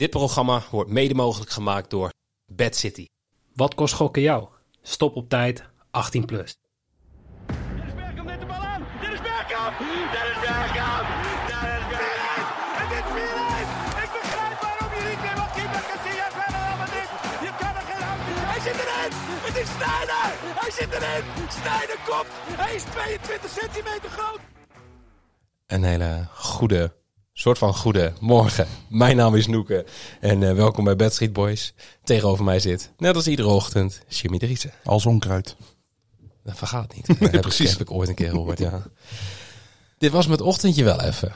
Dit programma wordt mede mogelijk gemaakt door Bad City. Wat kost gokken jou? Stop op tijd, 18 plus. Dennis Bergkamp neemt de bal aan. Dennis Bergkamp. Dennis Bergkamp. Dennis Bergkamp. Het is 4-1. Ik begrijp waarom je niet meer mag keeper Casillas verder dan dit. Je kan er geen in. Hij zit erin. Het is Sneijder. Hij zit erin. Sneijder komt. Hij is 22 centimeter groot. Een hele goede, soort van goede morgen. Mijn naam is Noeke en eh, welkom bij Bad Street Boys. Tegenover mij zit, net als iedere ochtend, Jimmy Driessen. Als onkruid. Dat vergaat niet. Dat heb, ik, precies. heb ik ooit een keer gehoord, ja. Dit was met ochtendje wel even.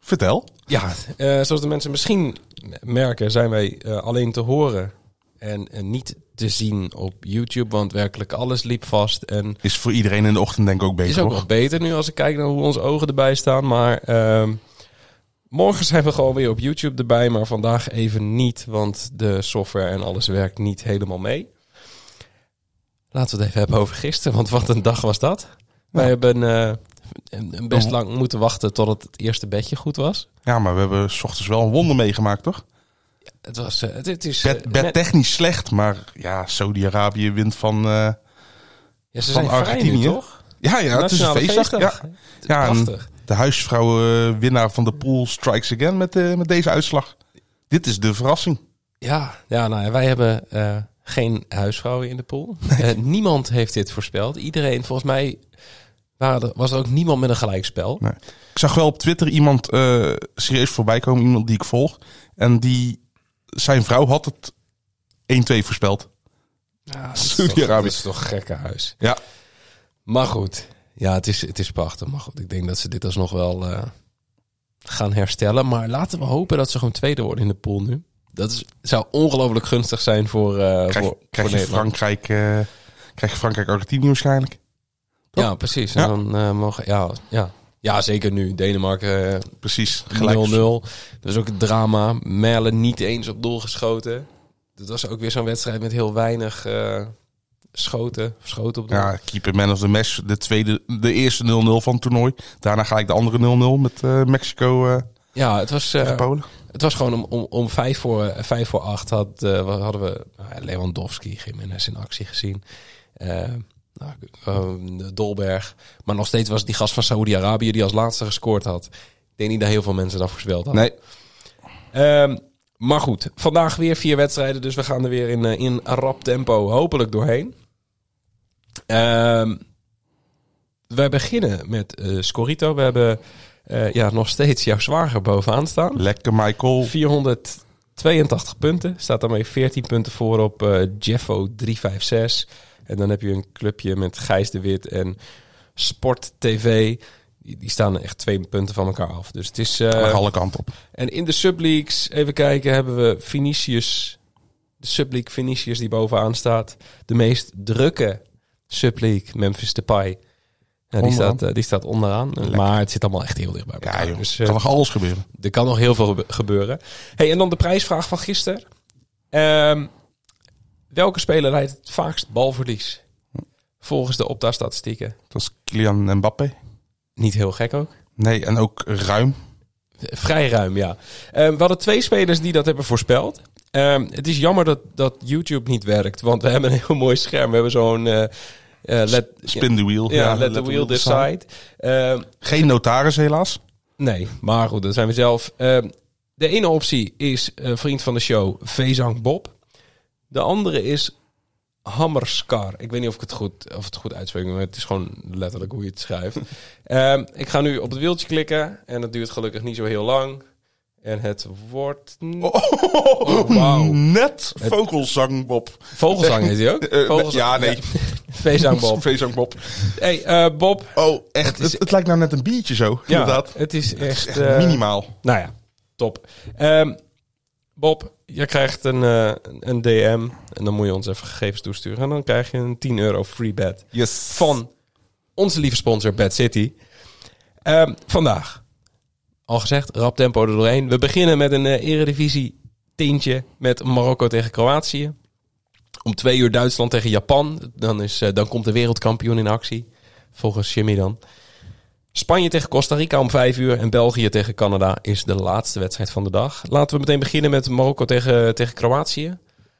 Vertel. Ja, eh, zoals de mensen misschien merken, zijn wij eh, alleen te horen en niet te zien op YouTube, want werkelijk alles liep vast. En Is voor iedereen in de ochtend denk ik ook beter is ook nog beter nu als ik kijk naar hoe onze ogen erbij staan. Maar ehm, morgen zijn we gewoon weer op YouTube erbij, maar vandaag even niet, want de software en alles werkt niet helemaal mee. Laten we het even hebben over gisteren, want wat een dag was dat. Wij hebben eh, een- een best lang moeten wachten tot het eerste bedje goed was. Ja, maar we hebben s ochtends wel een wonder meegemaakt toch? Het was, eh, het, het is eh, Bed, bed net- technisch slecht, maar ja, Saudi-Arabië wint van... eh, ja, ze van zijn Argentinië. toch? ja, ja, het is een feestdag. Ja, ja en Prachtig. De huisvrouw eh, winnaar van de pool strikes again met, eh, met deze uitslag. Dit is de verrassing. Ja, ja nou, wij hebben eh, geen huisvrouwen in de pool. Eh, niemand heeft dit voorspeld. Iedereen, volgens mij, waren er, was er ook niemand met een gelijkspel. Nee. Ik zag wel op Twitter iemand serieus voorbij komen, iemand die ik volg. En die, zijn vrouw had het 1-2 voorspeld. Ja, dat Saudi-Arabië. Dat is toch gekke huis. Ja, Maar goed, ja, het is, het is prachtig. Maar goed, ik denk dat ze dit alsnog wel eh, gaan herstellen. Maar laten we hopen dat ze gewoon tweede worden in de pool nu. Dat is, zou ongelooflijk gunstig zijn voor, eh krijg, voor, krijg, voor je. Frankrijk, eh krijg je Frankrijk-Argentinië waarschijnlijk. Ja, precies. En Ja. dan mogen, ja, ja. ja, zeker nu. Denemarken Precies. 0-0. Gelijk. Dat was ook het drama. Merle niet eens op doel geschoten. Dat was ook weer zo'n wedstrijd met heel weinig schoten. Schoten op doel. Ja, keeper man of the match. De, tweede, de eerste 0-0 van het toernooi. Daarna ga ik de andere 0-0 met eh, Mexico eh Ja, het was, eh, Polen. het was gewoon om, om, om vijf, voor, vijf voor acht had, hadden we nou, Lewandowski, Jiménez in actie gezien. Nou, Dolberg. Maar nog steeds was die gast van Saoedi-Arabië die als laatste gescoord had. Ik denk niet dat heel veel mensen dat voorspeld hadden. Nee, Ehm, maar goed, vandaag weer vier wedstrijden, dus we gaan er weer in, eh, in rap tempo hopelijk doorheen. Ehm wij beginnen met eh Scorito. We hebben eh, ja, nog steeds jouw zwager bovenaan staan. lekker Michael. 482 punten. Staat daarmee 14 punten voor op Jeffo 356. En dan heb je een clubje met Gijs de Wit en Sport TV. Die, staan echt twee punten van elkaar af. Dus het is... Mag alle kanten op. en in de subleagues, even kijken, hebben we Vinicius. De subleague Vinicius die bovenaan staat. De meest drukke subleague, Memphis Depay. Ja, die, Onderaan. staat, eh, die staat onderaan. Maar het zit allemaal echt heel dicht bij elkaar. Ja joh, dus, eh, kan nog alles gebeuren. er kan nog heel veel gebe- gebeuren. Hey, en dan de prijsvraag van gisteren. Ehm, welke speler leidt het vaakst balverlies? Volgens de Opta-statistieken. Dat is Kylian Mbappé. Niet heel gek ook. Nee, en ook ruim. Vrij ruim, ja. Ehm, we hadden twee spelers die dat hebben voorspeld. Ehm, het is jammer dat, dat YouTube niet werkt, want we hebben een heel mooi scherm. We hebben zo'n eh, eh, let, Spin the wheel. ja, let, the wheel decide. Ehm, Geen notaris helaas. nee, maar goed, dat zijn we zelf. De ene optie is eh, vriend van de show, Vezang Bob. De andere is Hammerskar. Ik weet niet of ik het goed, of het goed uitspreek, maar het is gewoon letterlijk hoe je het schrijft. Ehm, ik ga nu op het wieltje klikken en dat duurt gelukkig niet zo heel lang. En het wordt... Oh, wauw. Net vogelzang Bob. Vogelzang is hij ook? Eh, Vogelzang. ja, nee. Vezang Bob. Veezang Bob. Hey, eh, Bob. Oh, echt. Het is- Het, het lijkt nou net een biertje zo. Ja, Inderdaad. het is echt... Echt eh, minimaal. Nou ja, top. Ehm, Bob, je krijgt een, eh, een DM en dan moet je ons even gegevens toesturen. En dan krijg je een 10 euro free bet Yes. van onze lieve sponsor Bad City. Ehm, vandaag, al gezegd, rap tempo er doorheen. We beginnen met een eh, eredivisie tintje met Marokko tegen Kroatië. Om twee uur Duitsland tegen Japan. Dan, is, eh, dan komt de wereldkampioen in actie. Volgens Jimmy dan. Spanje tegen Costa Rica om 5 uur en België tegen Canada is de laatste wedstrijd van de dag. Laten we meteen beginnen met Marokko tegen, tegen Kroatië.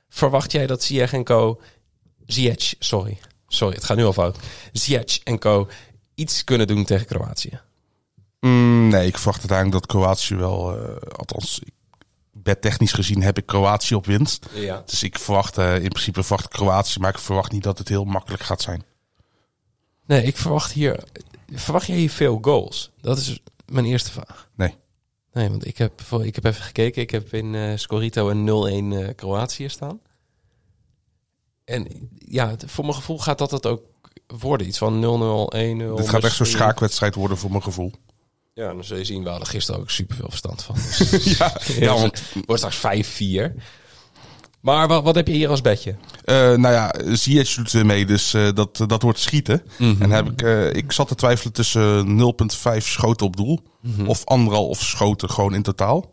Verwacht jij dat Ziyech en Co. Ziyech, sorry. Sorry, het gaat nu al fout. Ziyech en Co. iets kunnen doen tegen Kroatië. Mm, nee, ik verwacht uiteindelijk dat Kroatië wel, eh, althans, ik- bedtechnisch gezien heb ik Kroatië op winst. Ja. Dus ik verwacht eh, in principe verwacht Kroatië, maar ik verwacht niet dat het heel makkelijk gaat zijn. Nee, ik verwacht hier. Verwacht jij hier veel goals? Dat is mijn eerste vraag. Nee. Nee, want ik heb, ik heb even gekeken. Ik heb in eh Scorito een 0-1 eh, Kroatië staan. En ja, het- voor mijn gevoel gaat dat het ook worden. Iets van 0-0, 1-0. Dit gaat echt zo'n schaakwedstrijd worden voor mijn gevoel. Ja, dan zul je zien. We hadden gisteren ook superveel verstand van. Dus ja, ja, want wordt straks 5-4. Maar wat, wat heb je hier als bedje? eh, nou ja, Ziyech doet mee, dus eh, dat, dat wordt schieten. En heb ik, eh, ik zat te twijfelen tussen 0,5 schoten op doel of anderhalf schoten gewoon in totaal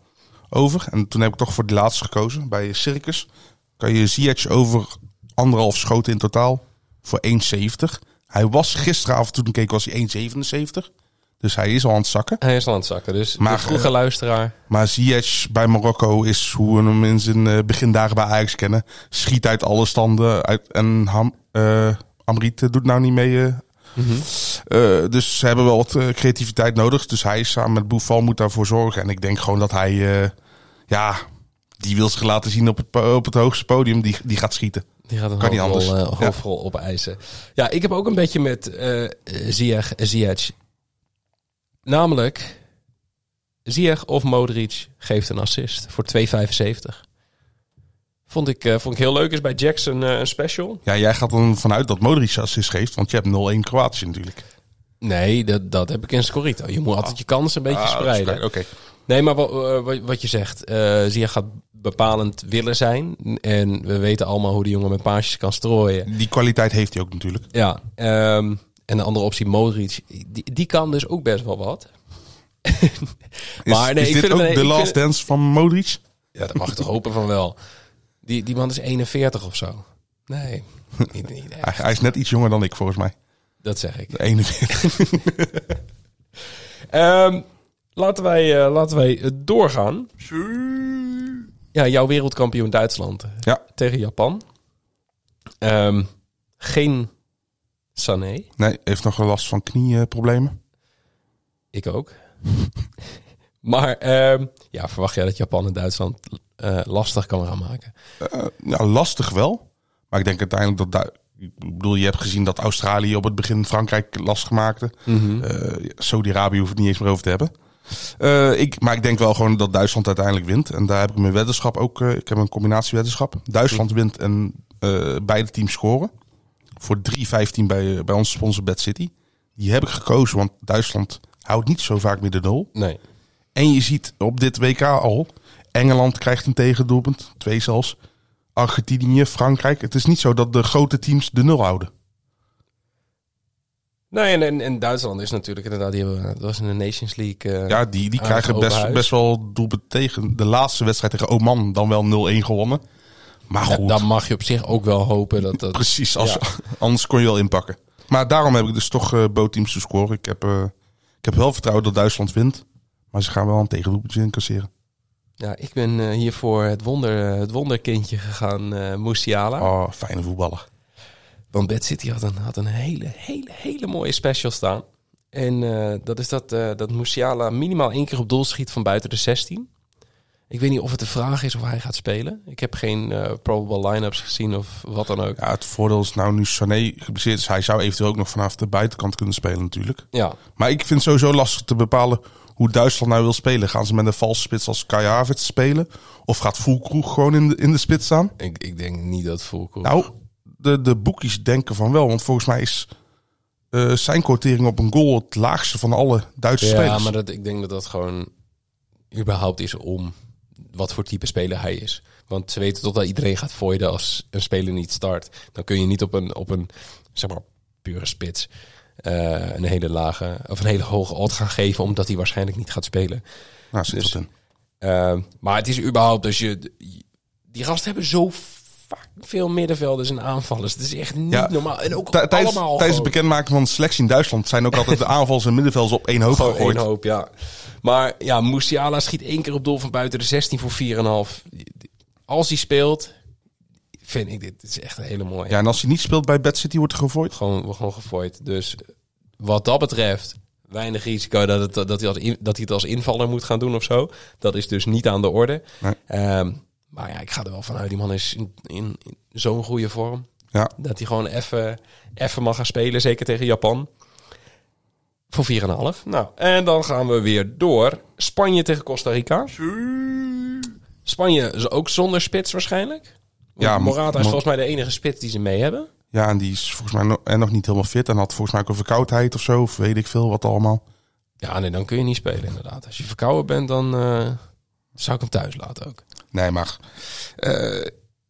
over. En toen heb ik toch voor die laatste gekozen. Bij Circus kan je Ziyech over anderhalf schoten in totaal voor 1,70. Hij was gisteravond toen ik keek was hij 1,77. Dus hij is al aan het zakken. Hij is al aan het zakken. Dus Maar, de vroege luisteraar. Maar Ziyech bij Marokko is hoe we hem in zijn eh, begindagen bij Ajax kennen. Schiet uit alle standen. Uit, en Ham, eh, Amrit eh, doet nou niet mee. Eh, dus ze hebben wel wat creativiteit nodig. Dus hij samen met Boufal moet daarvoor zorgen. En ik denk gewoon dat hij... ja, die wil zich laten zien op het, op het hoogste podium. Die, die gaat schieten. Die gaat een Kan niet hoofdrol, anders. eh, Ja. hoofdrol opeisen. Ja, ik heb ook een beetje met eh Ziyech, Ziyech. Namelijk, Ziyech of Modric geeft een assist voor 2,75. Vond ik, eh, vond ik heel leuk. Is bij Jackson eh, een special. Ja, jij gaat er vanuit dat Modric assist geeft. Want je hebt 0-1 Kroatië natuurlijk. Nee, dat, dat heb ik in Scorito. Je moet altijd je kansen een beetje Ah, spreiden. Oké. Nee, maar wat, eh, wat, je zegt, eh Ziyech gaat bepalend willen zijn. En we weten allemaal hoe die jongen met paasjes kan strooien. Die kwaliteit heeft hij ook natuurlijk. Ja, ehm, en de andere optie, Modric, die, die kan dus ook best wel wat. Is, Maar nee, is ik dit vind ook de ik last vind- dance van Modric? Ja, dat mag je toch hopen van wel. Die, die man is 41 of zo. Nee, niet, niet. Hij, hij is net iets jonger dan ik volgens mij. dat zeg ik. 41. Ehm, laten, wij, eh, laten wij eh, doorgaan. Ja, jouw wereldkampioen Duitsland Ja. tegen Japan. Ehm, geen Sané, Nee, heeft nog wel last van knieproblemen. ik ook. maar ehm, ja, verwacht jij dat Japan en Duitsland eh, lastig kan gaan maken? Ja, lastig wel. Maar ik denk uiteindelijk dat... Du- ik bedoel, je hebt gezien dat Australië op het begin Frankrijk lastig maakte. Eh, Saudi-Arabië hoeft het niet eens meer over te hebben. Ik, maar ik denk wel gewoon dat Duitsland uiteindelijk wint. En daar heb ik mijn weddenschap ook. ik heb een combinatieweddenschap. Duitsland wint en beide teams scoren. Voor 3-15 bij, bij onze sponsor Bad City. Die heb ik gekozen, want Duitsland houdt niet zo vaak meer de nul. Nee. En je ziet op dit WK al, Engeland krijgt een tegendoelpunt, twee zelfs. Argentinië, Frankrijk. Het is niet zo dat de grote teams de nul houden. Nee, en, en, en Duitsland is natuurlijk inderdaad, die hebben, dat was in de Nations League. eh, Ja, die, die krijgen best, best wel doelpunt tegen. De laatste wedstrijd tegen Oman dan wel 0-1 gewonnen. Maar goed, dan mag je op zich ook wel hopen dat dat... precies. Als, Ja. Anders kon je wel inpakken. Maar daarom heb ik dus toch eh bootteams te scoren. Ik heb, eh, ik heb wel vertrouwen dat Duitsland wint. Maar ze gaan wel een tegendoelpuntje incasseren. Ja, ik ben eh, hier voor het, wonder, het wonderkindje gegaan, eh Musiala. Oh, fijne voetballer. Want Bad City had een, had een hele, hele, hele mooie special staan. En eh, dat is dat, eh, dat Musiala minimaal één keer op doel schiet van buiten de 16. Ik weet niet of het de vraag is of hij gaat spelen. Ik heb geen eh, probable line-ups gezien of wat dan ook. Ja, het voordeel is nou nu Sané geblesseerd is. Hij zou eventueel ook nog vanaf de buitenkant kunnen spelen natuurlijk. Ja, Maar ik vind het sowieso lastig te bepalen hoe Duitsland nou wil spelen. Gaan ze met een valse spits als Kai Havertz spelen? Of gaat Voelkroeg gewoon in de, in de spits staan? ik, ik denk niet dat Volker... Nou, de, de boekjes denken van wel. Want volgens mij is eh, zijn quotering op een goal het laagste van alle Duitse ja, spelers. maar dat, ik denk dat dat gewoon überhaupt is om wat voor type speler hij is. Want ze weten totdat iedereen gaat voiden als een speler niet start. Dan kun je niet op een, op een zeg maar, pure spits eh, een hele lage of een hele hoge odd gaan geven, omdat hij waarschijnlijk niet gaat spelen. nou, dus-. Eh, maar het is überhaupt als je. Die gasten hebben zo veel middenvelders en aanvallers. Het is echt niet Ja. normaal. En ook Tijdens, allemaal tijdens het bekendmaken van de selectie in Duitsland zijn ook altijd de aanvals en middenvelders op één hoop gegooid. één hoop, ja. Maar ja, Musiala schiet één keer op doel van buiten de 16 voor 4,5. Als hij speelt, vind ik dit, dit is echt een hele mooie. Ja, en als hij niet speelt bij Bad City wordt er gegooid. Gewoon, gewoon gefooid. Dus wat dat betreft, weinig risico dat, het, dat, hij als in- dat hij het als invaller moet gaan doen of zo. Dat is dus niet aan de orde. Nee. Ehm, maar ja, ik ga er wel vanuit. Die man is in, in, in zo'n goede vorm. Ja, Dat hij gewoon even, even mag gaan spelen. Zeker tegen Japan. Voor 4,5. Nou, en dan gaan we weer door. Spanje tegen Costa Rica. Spanje is ook zonder spits waarschijnlijk. Ja, Ja, Morata is volgens mij de enige spits die ze mee hebben. ja, en die is volgens mij nog, en nog niet helemaal fit. En had volgens mij ook een verkoudheid of zo. Of weet ik veel, wat allemaal. Ja, nee, dan kun je niet spelen inderdaad. Als je verkouden bent, dan eh, zou ik hem thuis laten ook. Nee, maar eh,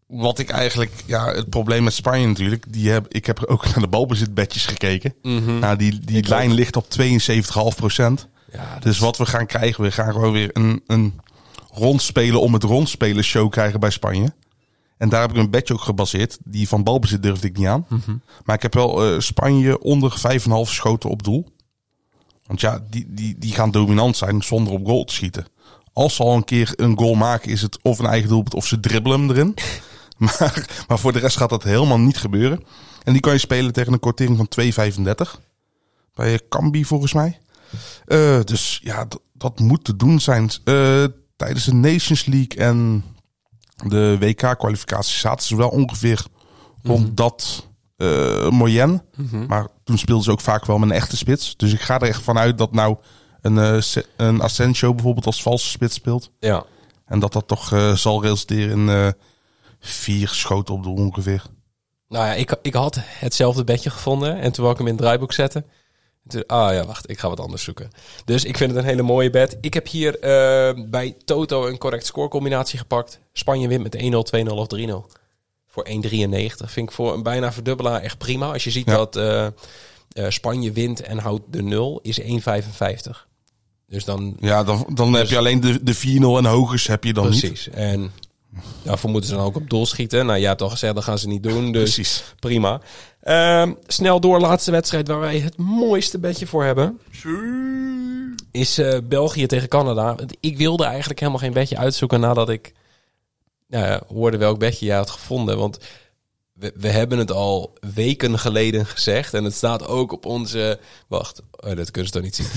wat ik eigenlijk... Ja, het probleem met Spanje natuurlijk. Die heb, ik heb ook naar de balbezitbedjes gekeken. Nou, die die Ik lijn ook. ligt op 72,5 procent. Ja, Dus wat we gaan krijgen, we gaan gewoon weer een, een rondspelen om het rondspelen show krijgen bij Spanje. En daar heb ik een bedje ook gebaseerd. Die van balbezit durfde ik niet aan. Maar ik heb wel eh, Spanje onder 5,5 schoten op doel. Want ja, die, die, die gaan dominant zijn zonder op goal te schieten. Als ze al een keer een goal maken, is het of een eigen doelpunt of ze dribbelen hem erin. maar, maar voor de rest gaat dat helemaal niet gebeuren. En die kan je spelen tegen een kortering van 2,35. Bij Cambi volgens mij. Eh, dus ja, dat, dat moet te doen zijn. Eh, tijdens de Nations League en de WK-kwalificatie zaten ze wel ongeveer rond dat eh moyenne. Maar toen speelden ze ook vaak wel met een echte spits. Dus ik ga er echt vanuit dat nou een, eh, een Asensio bijvoorbeeld als valse spits speelt. ja. En dat dat toch eh, zal resulteren in eh, vier schoten op doel ongeveer. Nou ja, ik, ik had hetzelfde bedje gevonden. En toen wou ik hem in het draaiboek zetten. Toen, ah ja, wacht, ik ga wat anders zoeken. Dus ik vind het een hele mooie bed. Ik heb hier bij Toto een correct scorecombinatie gepakt. Spanje wint met 1-0, 2-0 of 3-0. Voor 1,93. Vind ik voor een bijna verdubbelaar echt prima. Als je ziet Ja. dat Spanje wint en houdt de 0, is 1,55. Dus dan Ja, dan, dan heb je alleen de, de 4-0 en hogers heb je dan niet. Precies. En daarvoor moeten ze dan ook op doel schieten. Nou, jij hebt al gezegd, dat gaan ze niet doen. Dus Precies. prima. Ehm, snel door, laatste wedstrijd waar wij het mooiste bedje voor hebben. Is eh, België tegen Canada. Ik wilde eigenlijk helemaal geen bedje uitzoeken nadat ik nou ja, hoorde welk bedje jij had gevonden. Want we, we hebben het al weken geleden gezegd. En het staat ook op onze... Wacht, oh, dat kunnen ze toch niet zien.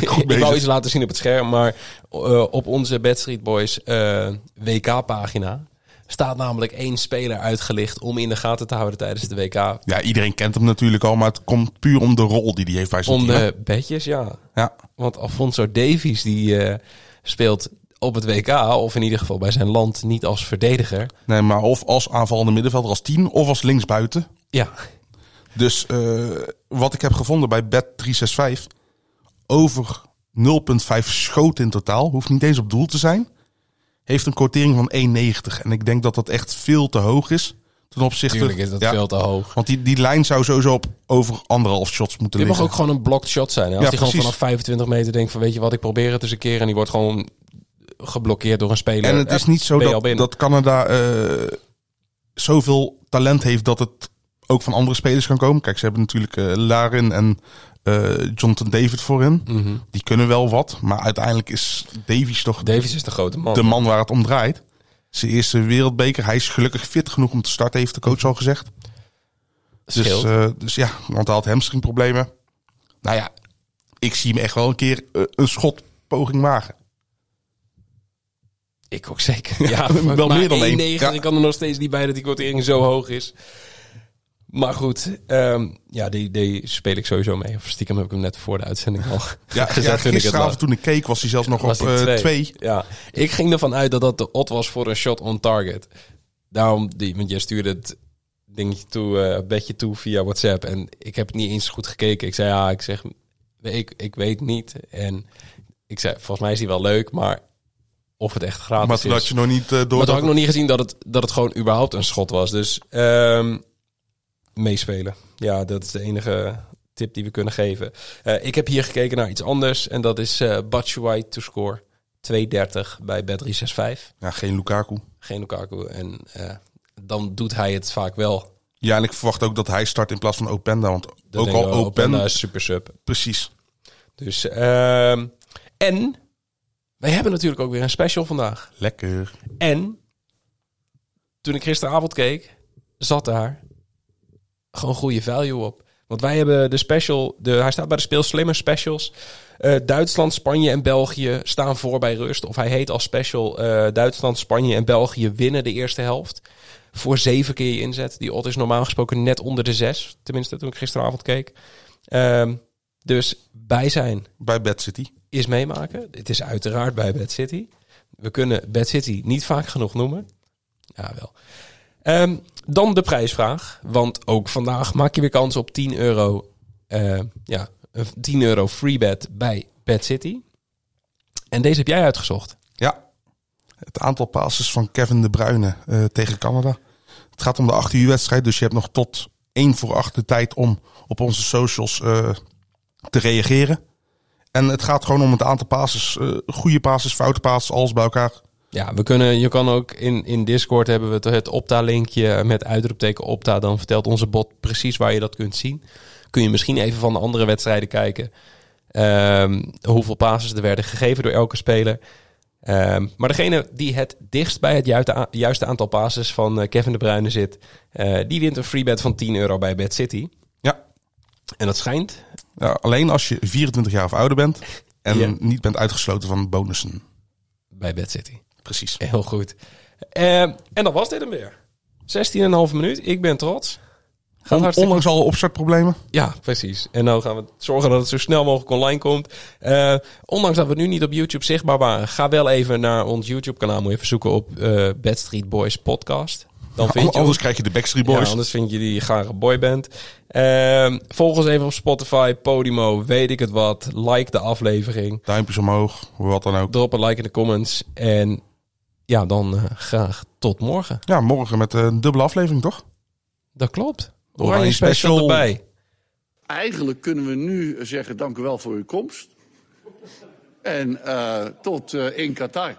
ik wou iets laten zien op het scherm. Maar eh, op onze Bad Street Boys eh, WK-pagina... staat namelijk één speler uitgelicht... om in de gaten te houden tijdens de WK. Ja, iedereen kent hem natuurlijk al, maar het komt puur om de rol die hij heeft bij zijn Om team. de bedjes, ja. Ja, Want Alfonso Davies die eh, speelt op het WK... of in ieder geval bij zijn land niet als verdediger. nee, maar of als aanvallende middenvelder als 10 of als linksbuiten. Ja, Dus eh, wat ik heb gevonden bij Bet365, over 0,5 schoten in totaal, hoeft niet eens op doel te zijn, heeft een quotering van 1,90. En ik denk dat dat echt veel te hoog is ten opzichte... natuurlijk is dat Ja, veel te hoog. Want die, die lijn zou sowieso op over anderhalf shots moeten Dit mag liggen. ook gewoon een blocked shot zijn. Hè? Als Ja, die gewoon vanaf 25 meter denkt van weet je wat, ik probeer het eens een keer. En die wordt gewoon geblokkeerd door een speler. En het is niet zo dat, dat Canada eh, zoveel talent heeft dat het ook van andere spelers kan komen. Kijk, ze hebben natuurlijk eh, Larin en eh, Jonathan David voorin. Mhm. Die kunnen wel wat, maar uiteindelijk is Davies toch Davies is de grote man. de man waar het om draait. Zijn eerste wereldbeker. Hij is gelukkig fit genoeg om te starten, heeft de coach al gezegd. Dus, dus ja, want hij had hamstringproblemen. Nou ja, ik zie hem echt wel een keer een schotpoging wagen. Ik ook zeker. Ja, wel meer dan één. 1,90. Ja. Ik kan er nog steeds niet bij dat die quotering zo hoog is. Maar goed, ehm, ja, die, die speel ik sowieso mee. Of stiekem heb ik hem net voor de uitzending al Ja, gezet. ja ik gisteravond toen ik keek was hij zelfs nog Was op hij eh, twee. twee. Ja, ik ging ervan uit dat dat de odd was voor een shot on target. Daarom, die, want jij stuurde het dingetje toe, eh bedje toe via WhatsApp. En ik heb het niet eens goed gekeken. Ik zei, ja, ik zeg, ik, ik weet niet. En ik zei, volgens mij is die wel leuk, maar of het echt gratis Maar is. had je nog niet eh, door Maar had ik nog niet gezien dat het, dat het gewoon überhaupt een schot was. Dus ehm, meespelen. Ja, dat is de enige tip die we kunnen geven. Eh, ik heb hier gekeken naar iets anders. En dat is eh Batshuayi to score. 2.30 bij Bet365. Ja, geen Lukaku. Geen Lukaku. En dan doet hij het vaak wel. Ja, en ik verwacht ook dat hij start in plaats van Openda. Want Dat ook al. Openda Openda... is super sub. Precies. Dus, ehm, en wij hebben natuurlijk ook weer een special vandaag. Lekker. En toen ik gisteravond keek, zat daar gewoon goede value op. Want wij hebben de special, de, hij staat bij de Speel Slimmer specials. Eh, Duitsland, Spanje en België staan voor bij rust. Of hij heet als special eh, Duitsland, Spanje en België winnen de eerste helft. Voor zeven keer je inzet. Die odd is normaal gesproken net onder de zes. Tenminste, toen ik gisteravond keek. Ehm, dus bij zijn Bij Bad City. is meemaken. Het is uiteraard bij Bad City. We kunnen Bad City niet vaak genoeg noemen. Ja, wel. Ehm, dan de prijsvraag. Want ook vandaag maak je weer kans op 10 euro. eh, ja, een 10 euro free bet bij Bad City. En deze heb jij uitgezocht. Ja. Het aantal passes van Kevin De Bruyne eh, tegen Canada. Het gaat om de 8 uur wedstrijd. Dus je hebt nog tot 1 voor 8 de tijd om op onze socials eh, te reageren. En het gaat gewoon om het aantal passes. eh, goede passes, foute passes, alles bij elkaar. Ja, we kunnen, je kan ook in, in Discord hebben we het, Opta-linkje met uitroepteken Opta. Dan vertelt onze bot precies waar je dat kunt zien. Kun je misschien even van de andere wedstrijden kijken. ehm, hoeveel passes er werden gegeven door elke speler. Ehm, maar degene die het dichtst bij het juiste aantal passes van eh, Kevin De Bruyne zit, eh, die wint een free bet van 10 euro bij Bad City. En dat schijnt, Ja, alleen als je 24 jaar of ouder bent. En Ja. niet bent uitgesloten van bonussen. bij Bad City. Precies. Heel goed. Ehm, en dat was dit hem weer. 16,5 minuut. Ik ben trots. Gaat hartstikke ondanks alle opstartproblemen. Ja, precies. En nou gaan we zorgen dat het zo snel mogelijk online komt. Eh, ondanks dat we nu niet op YouTube zichtbaar waren, ga wel even naar ons YouTube-kanaal. Moet je even zoeken op Bad Street Boys Podcast. Dan vind je Anders krijg je de Backstreet Ja, Boys. anders vind je die gare boyband. Ehm volg ons even op Spotify, Podimo, weet ik het wat. Like de aflevering. Duimpjes omhoog, wat dan ook. Drop een like in de comments. En ja, dan eh, graag tot morgen. Ja, morgen met een dubbele aflevering, toch? Dat klopt. Oranje Oranje special, special. erbij. Eigenlijk kunnen we nu zeggen dank u wel voor uw komst. En eh, tot eh, in Qatar.